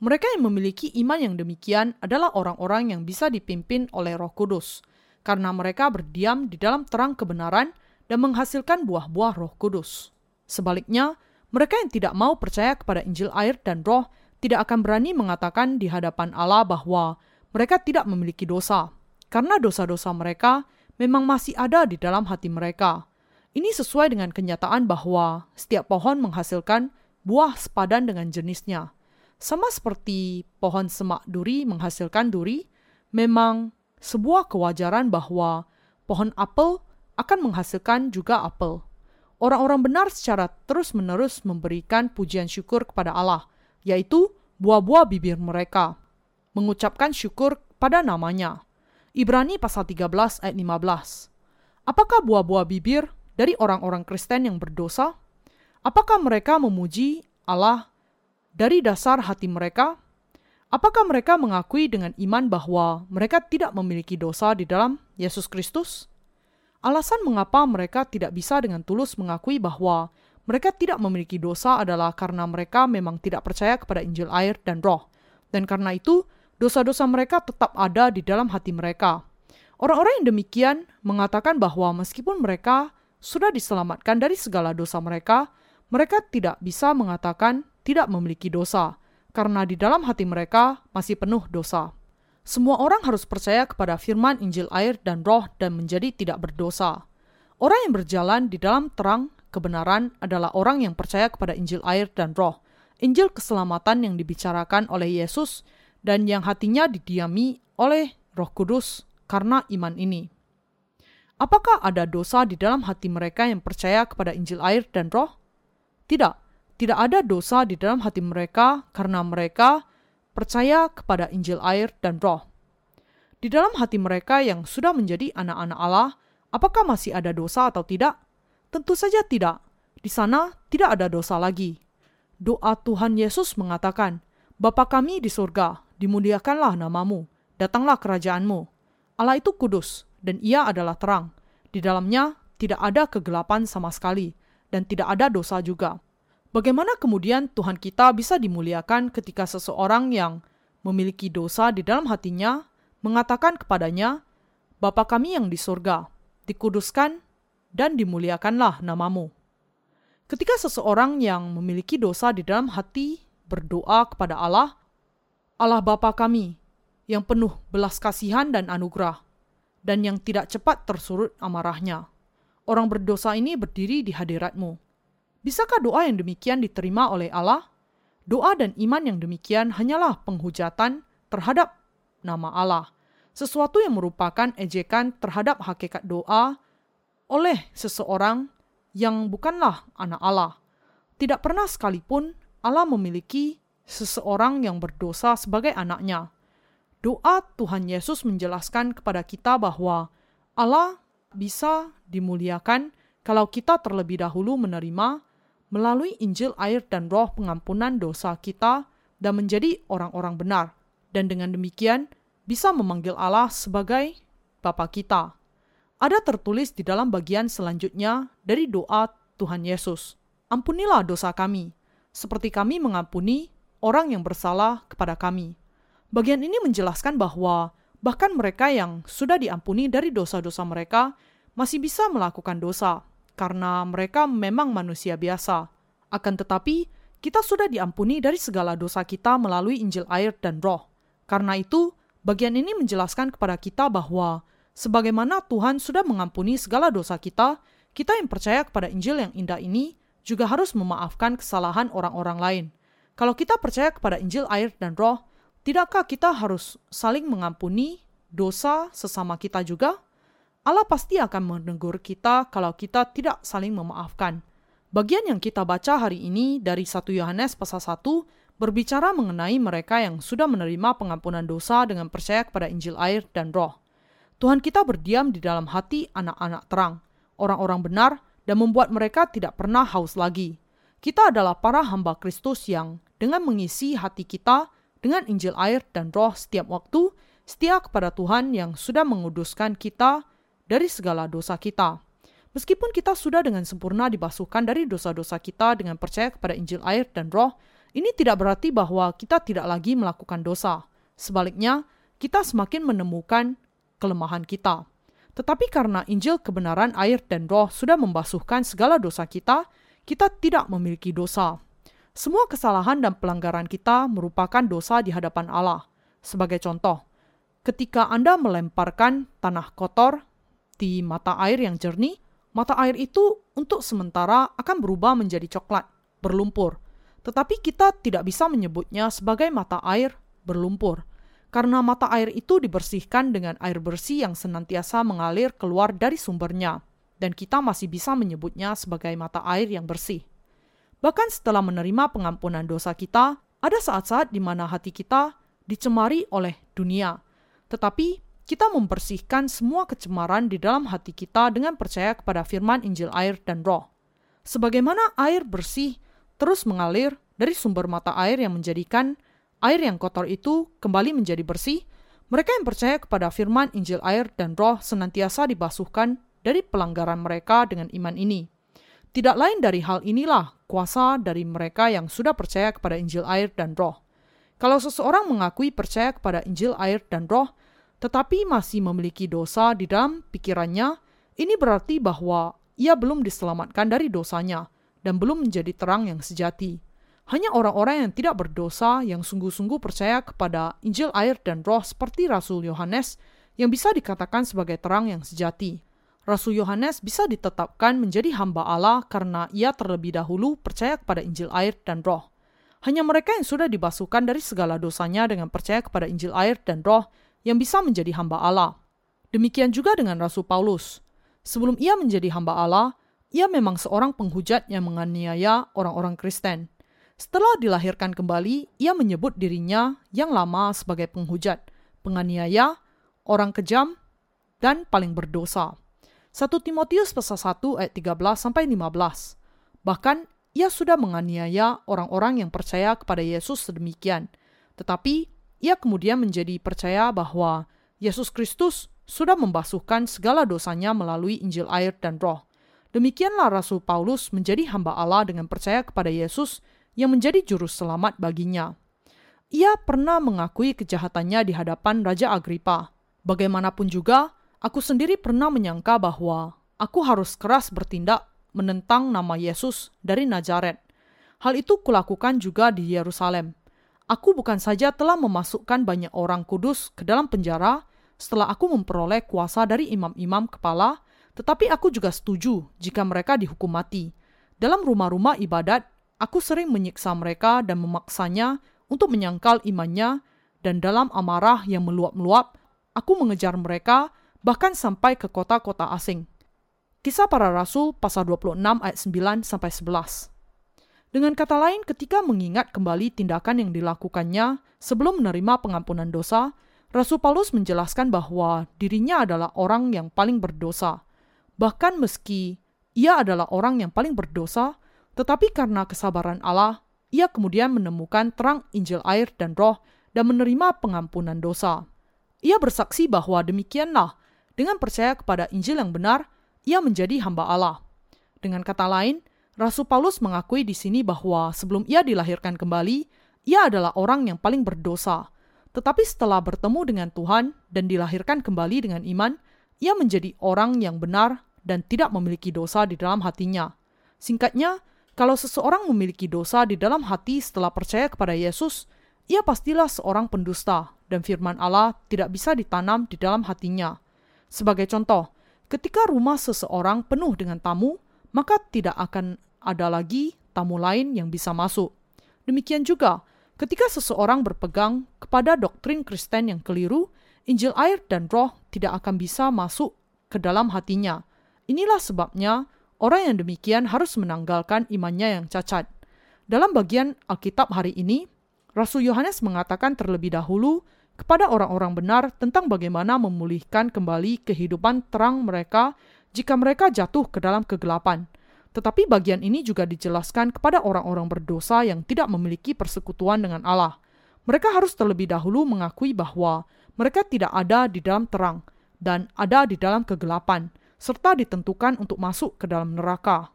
Mereka yang memiliki iman yang demikian adalah orang-orang yang bisa dipimpin oleh Roh Kudus, karena mereka berdiam di dalam terang kebenaran dan menghasilkan buah-buah Roh Kudus. Sebaliknya, mereka yang tidak mau percaya kepada Injil air dan Roh tidak akan berani mengatakan di hadapan Allah bahwa mereka tidak memiliki dosa, karena dosa-dosa mereka memang masih ada di dalam hati mereka. Ini sesuai dengan kenyataan bahwa setiap pohon menghasilkan buah sepadan dengan jenisnya. Sama seperti pohon semak duri menghasilkan duri, memang sebuah kewajaran bahwa pohon apel akan menghasilkan juga apel. Orang-orang benar secara terus-menerus memberikan pujian syukur kepada Allah, yaitu buah-buah bibir mereka, mengucapkan syukur pada namanya. Ibrani pasal 13 ayat 15. Apakah buah-buah bibir dari orang-orang Kristen yang berdosa? Apakah mereka memuji Allah dari dasar hati mereka? Apakah mereka mengakui dengan iman bahwa mereka tidak memiliki dosa di dalam Yesus Kristus? Alasan mengapa mereka tidak bisa dengan tulus mengakui bahwa mereka tidak memiliki dosa adalah karena mereka memang tidak percaya kepada Injil air dan Roh, dan karena itu dosa-dosa mereka tetap ada di dalam hati mereka. Orang-orang yang demikian mengatakan bahwa meskipun mereka sudah diselamatkan dari segala dosa mereka, mereka tidak bisa mengatakan tidak memiliki dosa, karena di dalam hati mereka masih penuh dosa. Semua orang harus percaya kepada firman Injil air dan roh dan menjadi tidak berdosa. Orang yang berjalan di dalam terang kebenaran adalah orang yang percaya kepada Injil air dan roh, Injil keselamatan yang dibicarakan oleh Yesus dan yang hatinya didiami oleh roh kudus karena iman ini. Apakah ada dosa di dalam hati mereka yang percaya kepada Injil air dan roh? Tidak, tidak ada dosa di dalam hati mereka karena mereka percaya kepada Injil air dan roh. Di dalam hati mereka yang sudah menjadi anak-anak Allah, apakah masih ada dosa atau tidak? Tentu saja tidak. Di sana tidak ada dosa lagi. Doa Tuhan Yesus mengatakan, Bapa kami di surga, dimuliakanlah namamu, datanglah kerajaanmu. Allah itu kudus, dan ia adalah terang. Di dalamnya tidak ada kegelapan sama sekali, dan tidak ada dosa juga. Bagaimana kemudian Tuhan kita bisa dimuliakan ketika seseorang yang memiliki dosa di dalam hatinya mengatakan kepadanya, Bapa kami yang di surga, dikuduskan dan dimuliakanlah namamu. Ketika seseorang yang memiliki dosa di dalam hati berdoa kepada Allah, Allah Bapa kami yang penuh belas kasihan dan anugerah, dan yang tidak cepat tersurut amarahnya. Orang berdosa ini berdiri di hadiratmu Bisakah doa yang demikian diterima oleh Allah? Doa dan iman yang demikian hanyalah penghujatan terhadap nama Allah, sesuatu yang merupakan ejekan terhadap hakikat doa oleh seseorang yang bukanlah anak Allah. Tidak pernah sekalipun Allah memiliki seseorang yang berdosa sebagai anaknya. Doa Tuhan Yesus menjelaskan kepada kita bahwa Allah bisa dimuliakan kalau kita terlebih dahulu menerima melalui Injil air dan roh pengampunan dosa kita dan menjadi orang-orang benar. Dan dengan demikian bisa memanggil Allah sebagai Bapa kita. Ada tertulis di dalam bagian selanjutnya dari doa Tuhan Yesus. Ampunilah dosa kami, seperti kami mengampuni orang yang bersalah kepada kami. Bagian ini menjelaskan bahwa bahkan mereka yang sudah diampuni dari dosa-dosa mereka masih bisa melakukan dosa karena mereka memang manusia biasa. Akan tetapi, kita sudah diampuni dari segala dosa kita melalui Injil air dan roh. Karena itu, bagian ini menjelaskan kepada kita bahwa sebagaimana Tuhan sudah mengampuni segala dosa kita, kita yang percaya kepada Injil yang indah ini juga harus memaafkan kesalahan orang-orang lain. Kalau kita percaya kepada Injil air dan roh, tidakkah kita harus saling mengampuni dosa sesama kita juga? Allah pasti akan menegur kita kalau kita tidak saling memaafkan. Bagian yang kita baca hari ini dari 1 Yohanes pasal 1 berbicara mengenai mereka yang sudah menerima pengampunan dosa dengan percaya kepada Injil air dan roh. Tuhan kita berdiam di dalam hati anak-anak terang, orang-orang benar, dan membuat mereka tidak pernah haus lagi. Kita adalah para hamba Kristus yang dengan mengisi hati kita dengan Injil air dan roh setiap waktu, setia kepada Tuhan yang sudah menguduskan kita dari segala dosa kita. Meskipun kita sudah dengan sempurna dibasuhkan dari dosa-dosa kita dengan percaya kepada Injil air dan roh, ini tidak berarti bahwa kita tidak lagi melakukan dosa. Sebaliknya, kita semakin menemukan kelemahan kita. Tetapi karena Injil kebenaran air dan roh sudah membasuhkan segala dosa kita, kita tidak memiliki dosa. Semua kesalahan dan pelanggaran kita merupakan dosa di hadapan Allah. Sebagai contoh, ketika Anda melemparkan tanah kotor di mata air yang jernih, mata air itu untuk sementara akan berubah menjadi coklat, berlumpur. tetapi kita tidak bisa menyebutnya sebagai mata air berlumpur, karena mata air itu dibersihkan dengan air bersih yang senantiasa mengalir keluar dari sumbernya, dan kita masih bisa menyebutnya sebagai mata air yang bersih. Bahkan setelah menerima pengampunan dosa kita, ada saat-saat di mana hati kita dicemari oleh dunia, tetapi kita membersihkan semua kecemaran di dalam hati kita dengan percaya kepada firman Injil air dan roh. Sebagaimana air bersih terus mengalir dari sumber mata air yang menjadikan air yang kotor itu kembali menjadi bersih, mereka yang percaya kepada firman Injil air dan roh senantiasa dibasuhkan dari pelanggaran mereka dengan iman ini. Tidak lain dari hal inilah kuasa dari mereka yang sudah percaya kepada Injil air dan roh. Kalau seseorang mengakui percaya kepada Injil air dan roh, tetapi masih memiliki dosa di dalam pikirannya, ini berarti bahwa ia belum diselamatkan dari dosanya dan belum menjadi terang yang sejati. Hanya orang-orang yang tidak berdosa yang sungguh-sungguh percaya kepada Injil air dan roh seperti Rasul Yohanes yang bisa dikatakan sebagai terang yang sejati. Rasul Yohanes bisa ditetapkan menjadi hamba Allah karena ia terlebih dahulu percaya kepada Injil air dan roh. Hanya mereka yang sudah dibasuhkan dari segala dosanya dengan percaya kepada Injil air dan roh yang bisa menjadi hamba Allah. Demikian juga dengan Rasul Paulus. Sebelum ia menjadi hamba Allah, ia memang seorang penghujat yang menganiaya orang-orang Kristen. Setelah dilahirkan kembali, ia menyebut dirinya yang lama sebagai penghujat, penganiaya, orang kejam, dan paling berdosa. 1 Timotius pasal 1 ayat 13 sampai 15. Bahkan ia sudah menganiaya orang-orang yang percaya kepada Yesus sedemikian. Tetapi ia kemudian menjadi percaya bahwa Yesus Kristus sudah membasuhkan segala dosanya melalui Injil air dan roh. Demikianlah Rasul Paulus menjadi hamba Allah dengan percaya kepada Yesus yang menjadi juru selamat baginya. Ia pernah mengakui kejahatannya di hadapan Raja Agripa. Bagaimanapun juga, aku sendiri pernah menyangka bahwa aku harus keras bertindak menentang nama Yesus dari Nazaret. Hal itu kulakukan juga di Yerusalem. Aku bukan saja telah memasukkan banyak orang kudus ke dalam penjara setelah aku memperoleh kuasa dari imam-imam kepala, tetapi aku juga setuju jika mereka dihukum mati. Dalam rumah-rumah ibadat, aku sering menyiksa mereka dan memaksanya untuk menyangkal imannya, dan dalam amarah yang meluap-meluap, aku mengejar mereka bahkan sampai ke kota-kota asing. Kisah para Rasul pasal 26 ayat 9 sampai 11. Dengan kata lain, ketika mengingat kembali tindakan yang dilakukannya sebelum menerima pengampunan dosa, Rasul Paulus menjelaskan bahwa dirinya adalah orang yang paling berdosa. Bahkan meski ia adalah orang yang paling berdosa, tetapi karena kesabaran Allah, ia kemudian menemukan terang Injil air dan roh dan menerima pengampunan dosa. Ia bersaksi bahwa demikianlah, dengan percaya kepada Injil yang benar, ia menjadi hamba Allah. Dengan kata lain, Rasul Paulus mengakui di sini bahwa sebelum ia dilahirkan kembali, ia adalah orang yang paling berdosa. Tetapi setelah bertemu dengan Tuhan dan dilahirkan kembali dengan iman, ia menjadi orang yang benar dan tidak memiliki dosa di dalam hatinya. Singkatnya, kalau seseorang memiliki dosa di dalam hati setelah percaya kepada Yesus, ia pastilah seorang pendusta dan firman Allah tidak bisa ditanam di dalam hatinya. Sebagai contoh, ketika rumah seseorang penuh dengan tamu, maka tidak akan ada lagi tamu lain yang bisa masuk. Demikian juga, ketika seseorang berpegang kepada doktrin Kristen yang keliru, Injil air dan roh tidak akan bisa masuk ke dalam hatinya. Inilah sebabnya orang yang demikian harus menanggalkan imannya yang cacat. Dalam bagian Alkitab hari ini, Rasul Yohanes mengatakan terlebih dahulu kepada orang-orang benar tentang bagaimana memulihkan kembali kehidupan terang mereka jika mereka jatuh ke dalam kegelapan. Tetapi bagian ini juga dijelaskan kepada orang-orang berdosa yang tidak memiliki persekutuan dengan Allah. Mereka harus terlebih dahulu mengakui bahwa mereka tidak ada di dalam terang dan ada di dalam kegelapan serta ditentukan untuk masuk ke dalam neraka.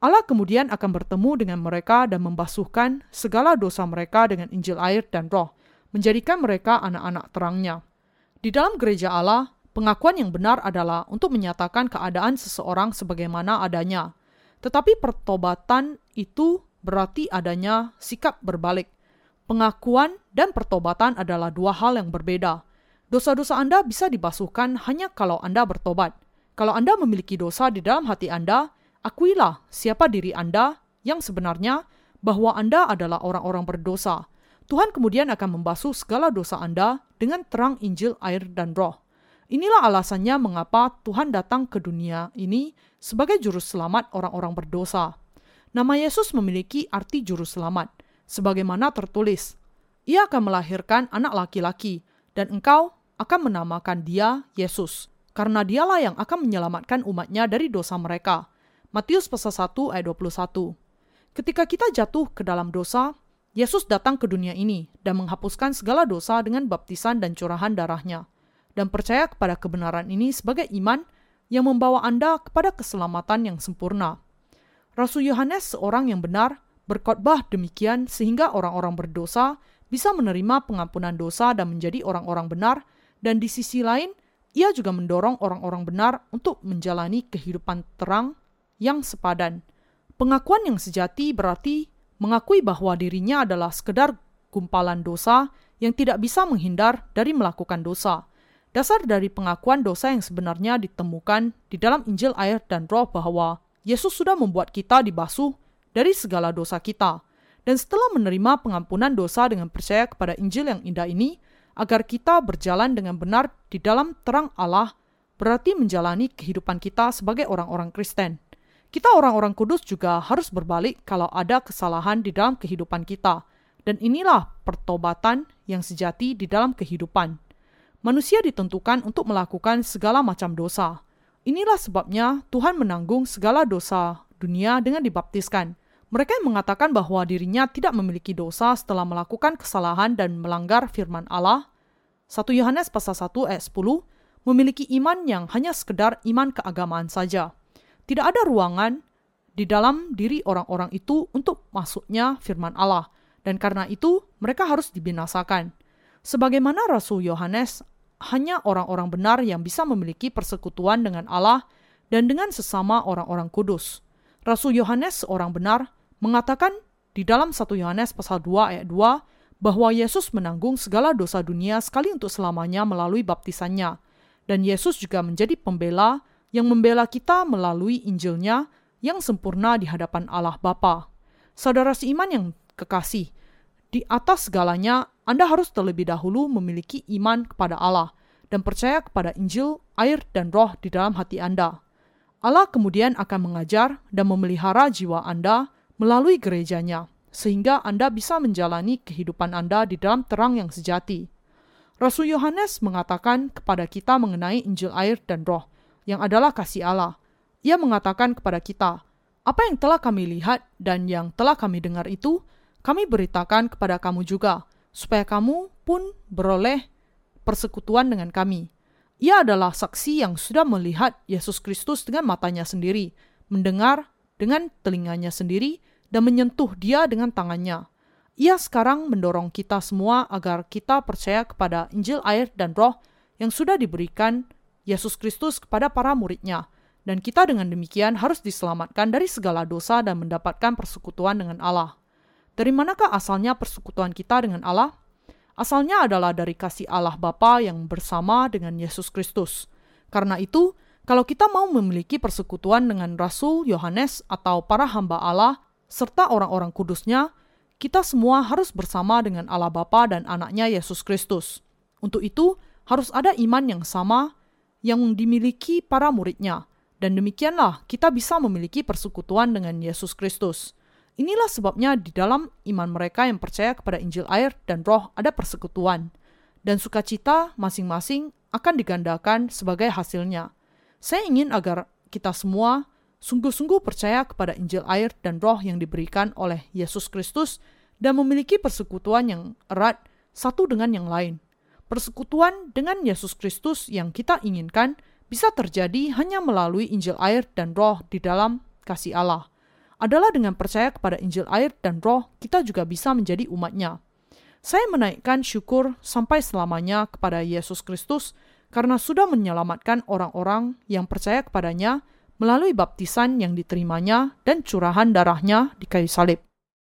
Allah kemudian akan bertemu dengan mereka dan membasuhkan segala dosa mereka dengan Injil air dan roh, menjadikan mereka anak-anak terangnya. Di dalam gereja Allah, pengakuan yang benar adalah untuk menyatakan keadaan seseorang sebagaimana adanya. Tetapi pertobatan itu berarti adanya sikap berbalik. Pengakuan dan pertobatan adalah dua hal yang berbeda. Dosa-dosa Anda bisa dibasuhkan hanya kalau Anda bertobat. Kalau Anda memiliki dosa di dalam hati Anda, akuilah siapa diri Anda yang sebenarnya, bahwa Anda adalah orang-orang berdosa. Tuhan kemudian akan membasuh segala dosa Anda dengan terang Injil, air, dan roh. Inilah alasannya mengapa Tuhan datang ke dunia ini sebagai juru selamat orang-orang berdosa. Nama Yesus memiliki arti juru selamat, sebagaimana tertulis, Ia akan melahirkan anak laki-laki, dan engkau akan menamakan dia Yesus, karena dialah yang akan menyelamatkan umatnya dari dosa mereka. Matius pasal 1 ayat 21. Ketika kita jatuh ke dalam dosa, Yesus datang ke dunia ini dan menghapuskan segala dosa dengan baptisan dan curahan darahnya. Dan percaya kepada kebenaran ini sebagai iman yang membawa Anda kepada keselamatan yang sempurna. Rasul Yohanes seorang yang benar berkhotbah demikian sehingga orang-orang berdosa bisa menerima pengampunan dosa dan menjadi orang-orang benar dan di sisi lain ia juga mendorong orang-orang benar untuk menjalani kehidupan terang yang sepadan. Pengakuan yang sejati berarti mengakui bahwa dirinya adalah sekedar gumpalan dosa yang tidak bisa menghindar dari melakukan dosa. Dasar dari pengakuan dosa yang sebenarnya ditemukan di dalam Injil air dan roh bahwa Yesus sudah membuat kita dibasuh dari segala dosa kita. Dan setelah menerima pengampunan dosa dengan percaya kepada Injil yang indah ini, agar kita berjalan dengan benar di dalam terang Allah, berarti menjalani kehidupan kita sebagai orang-orang Kristen. Kita orang-orang kudus juga harus berbalik kalau ada kesalahan di dalam kehidupan kita. Dan inilah pertobatan yang sejati di dalam kehidupan. Manusia ditentukan untuk melakukan segala macam dosa. Inilah sebabnya Tuhan menanggung segala dosa dunia dengan dibaptiskan. Mereka mengatakan bahwa dirinya tidak memiliki dosa setelah melakukan kesalahan dan melanggar firman Allah, 1 Yohanes pasal 1 ayat 10, memiliki iman yang hanya sekedar iman keagamaan saja. Tidak ada ruangan di dalam diri orang-orang itu untuk masuknya firman Allah, dan karena itu mereka harus dibinasakan. Sebagaimana Rasul Yohanes, hanya orang-orang benar yang bisa memiliki persekutuan dengan Allah dan dengan sesama orang-orang kudus. Rasul Yohanes, seorang benar, mengatakan di dalam 1 Yohanes pasal 2 ayat 2 bahwa Yesus menanggung segala dosa dunia sekali untuk selamanya melalui baptisannya. Dan Yesus juga menjadi pembela yang membela kita melalui Injilnya yang sempurna di hadapan Allah Bapa. Saudara seiman yang kekasih, di atas segalanya Anda harus terlebih dahulu memiliki iman kepada Allah dan percaya kepada Injil, air, dan roh di dalam hati Anda. Allah kemudian akan mengajar dan memelihara jiwa Anda melalui gerejanya, sehingga Anda bisa menjalani kehidupan Anda di dalam terang yang sejati. Rasul Yohanes mengatakan kepada kita mengenai Injil air dan roh, yang adalah kasih Allah. Ia mengatakan kepada kita, apa yang telah kami lihat dan yang telah kami dengar itu, kami beritakan kepada kamu juga, supaya kamu pun beroleh persekutuan dengan kami. Ia adalah saksi yang sudah melihat Yesus Kristus dengan matanya sendiri, mendengar dengan telinganya sendiri, dan menyentuh dia dengan tangannya. Ia sekarang mendorong kita semua agar kita percaya kepada Injil air dan roh yang sudah diberikan Yesus Kristus kepada para muridnya, dan kita dengan demikian harus diselamatkan dari segala dosa dan mendapatkan persekutuan dengan Allah. Dari manakah asalnya persekutuan kita dengan Allah? Asalnya adalah dari kasih Allah Bapa yang bersama dengan Yesus Kristus. Karena itu, kalau kita mau memiliki persekutuan dengan Rasul Yohanes atau para hamba Allah serta orang-orang kudusnya, kita semua harus bersama dengan Allah Bapa dan anaknya Yesus Kristus. Untuk itu, harus ada iman yang sama yang dimiliki para muridnya, dan demikianlah kita bisa memiliki persekutuan dengan Yesus Kristus. Inilah sebabnya di dalam iman mereka yang percaya kepada Injil air dan roh ada persekutuan, dan sukacita masing-masing akan digandakan sebagai hasilnya. Saya ingin agar kita semua sungguh-sungguh percaya kepada Injil air dan roh yang diberikan oleh Yesus Kristus dan memiliki persekutuan yang erat satu dengan yang lain. Persekutuan dengan Yesus Kristus yang kita inginkan bisa terjadi hanya melalui Injil air dan roh di dalam kasih Allah. Adalah dengan percaya kepada Injil air dan roh, kita juga bisa menjadi umatnya. Saya menaikkan syukur sampai selamanya kepada Yesus Kristus karena sudah menyelamatkan orang-orang yang percaya kepadanya melalui baptisan yang diterimanya dan curahan darahnya di kayu salib.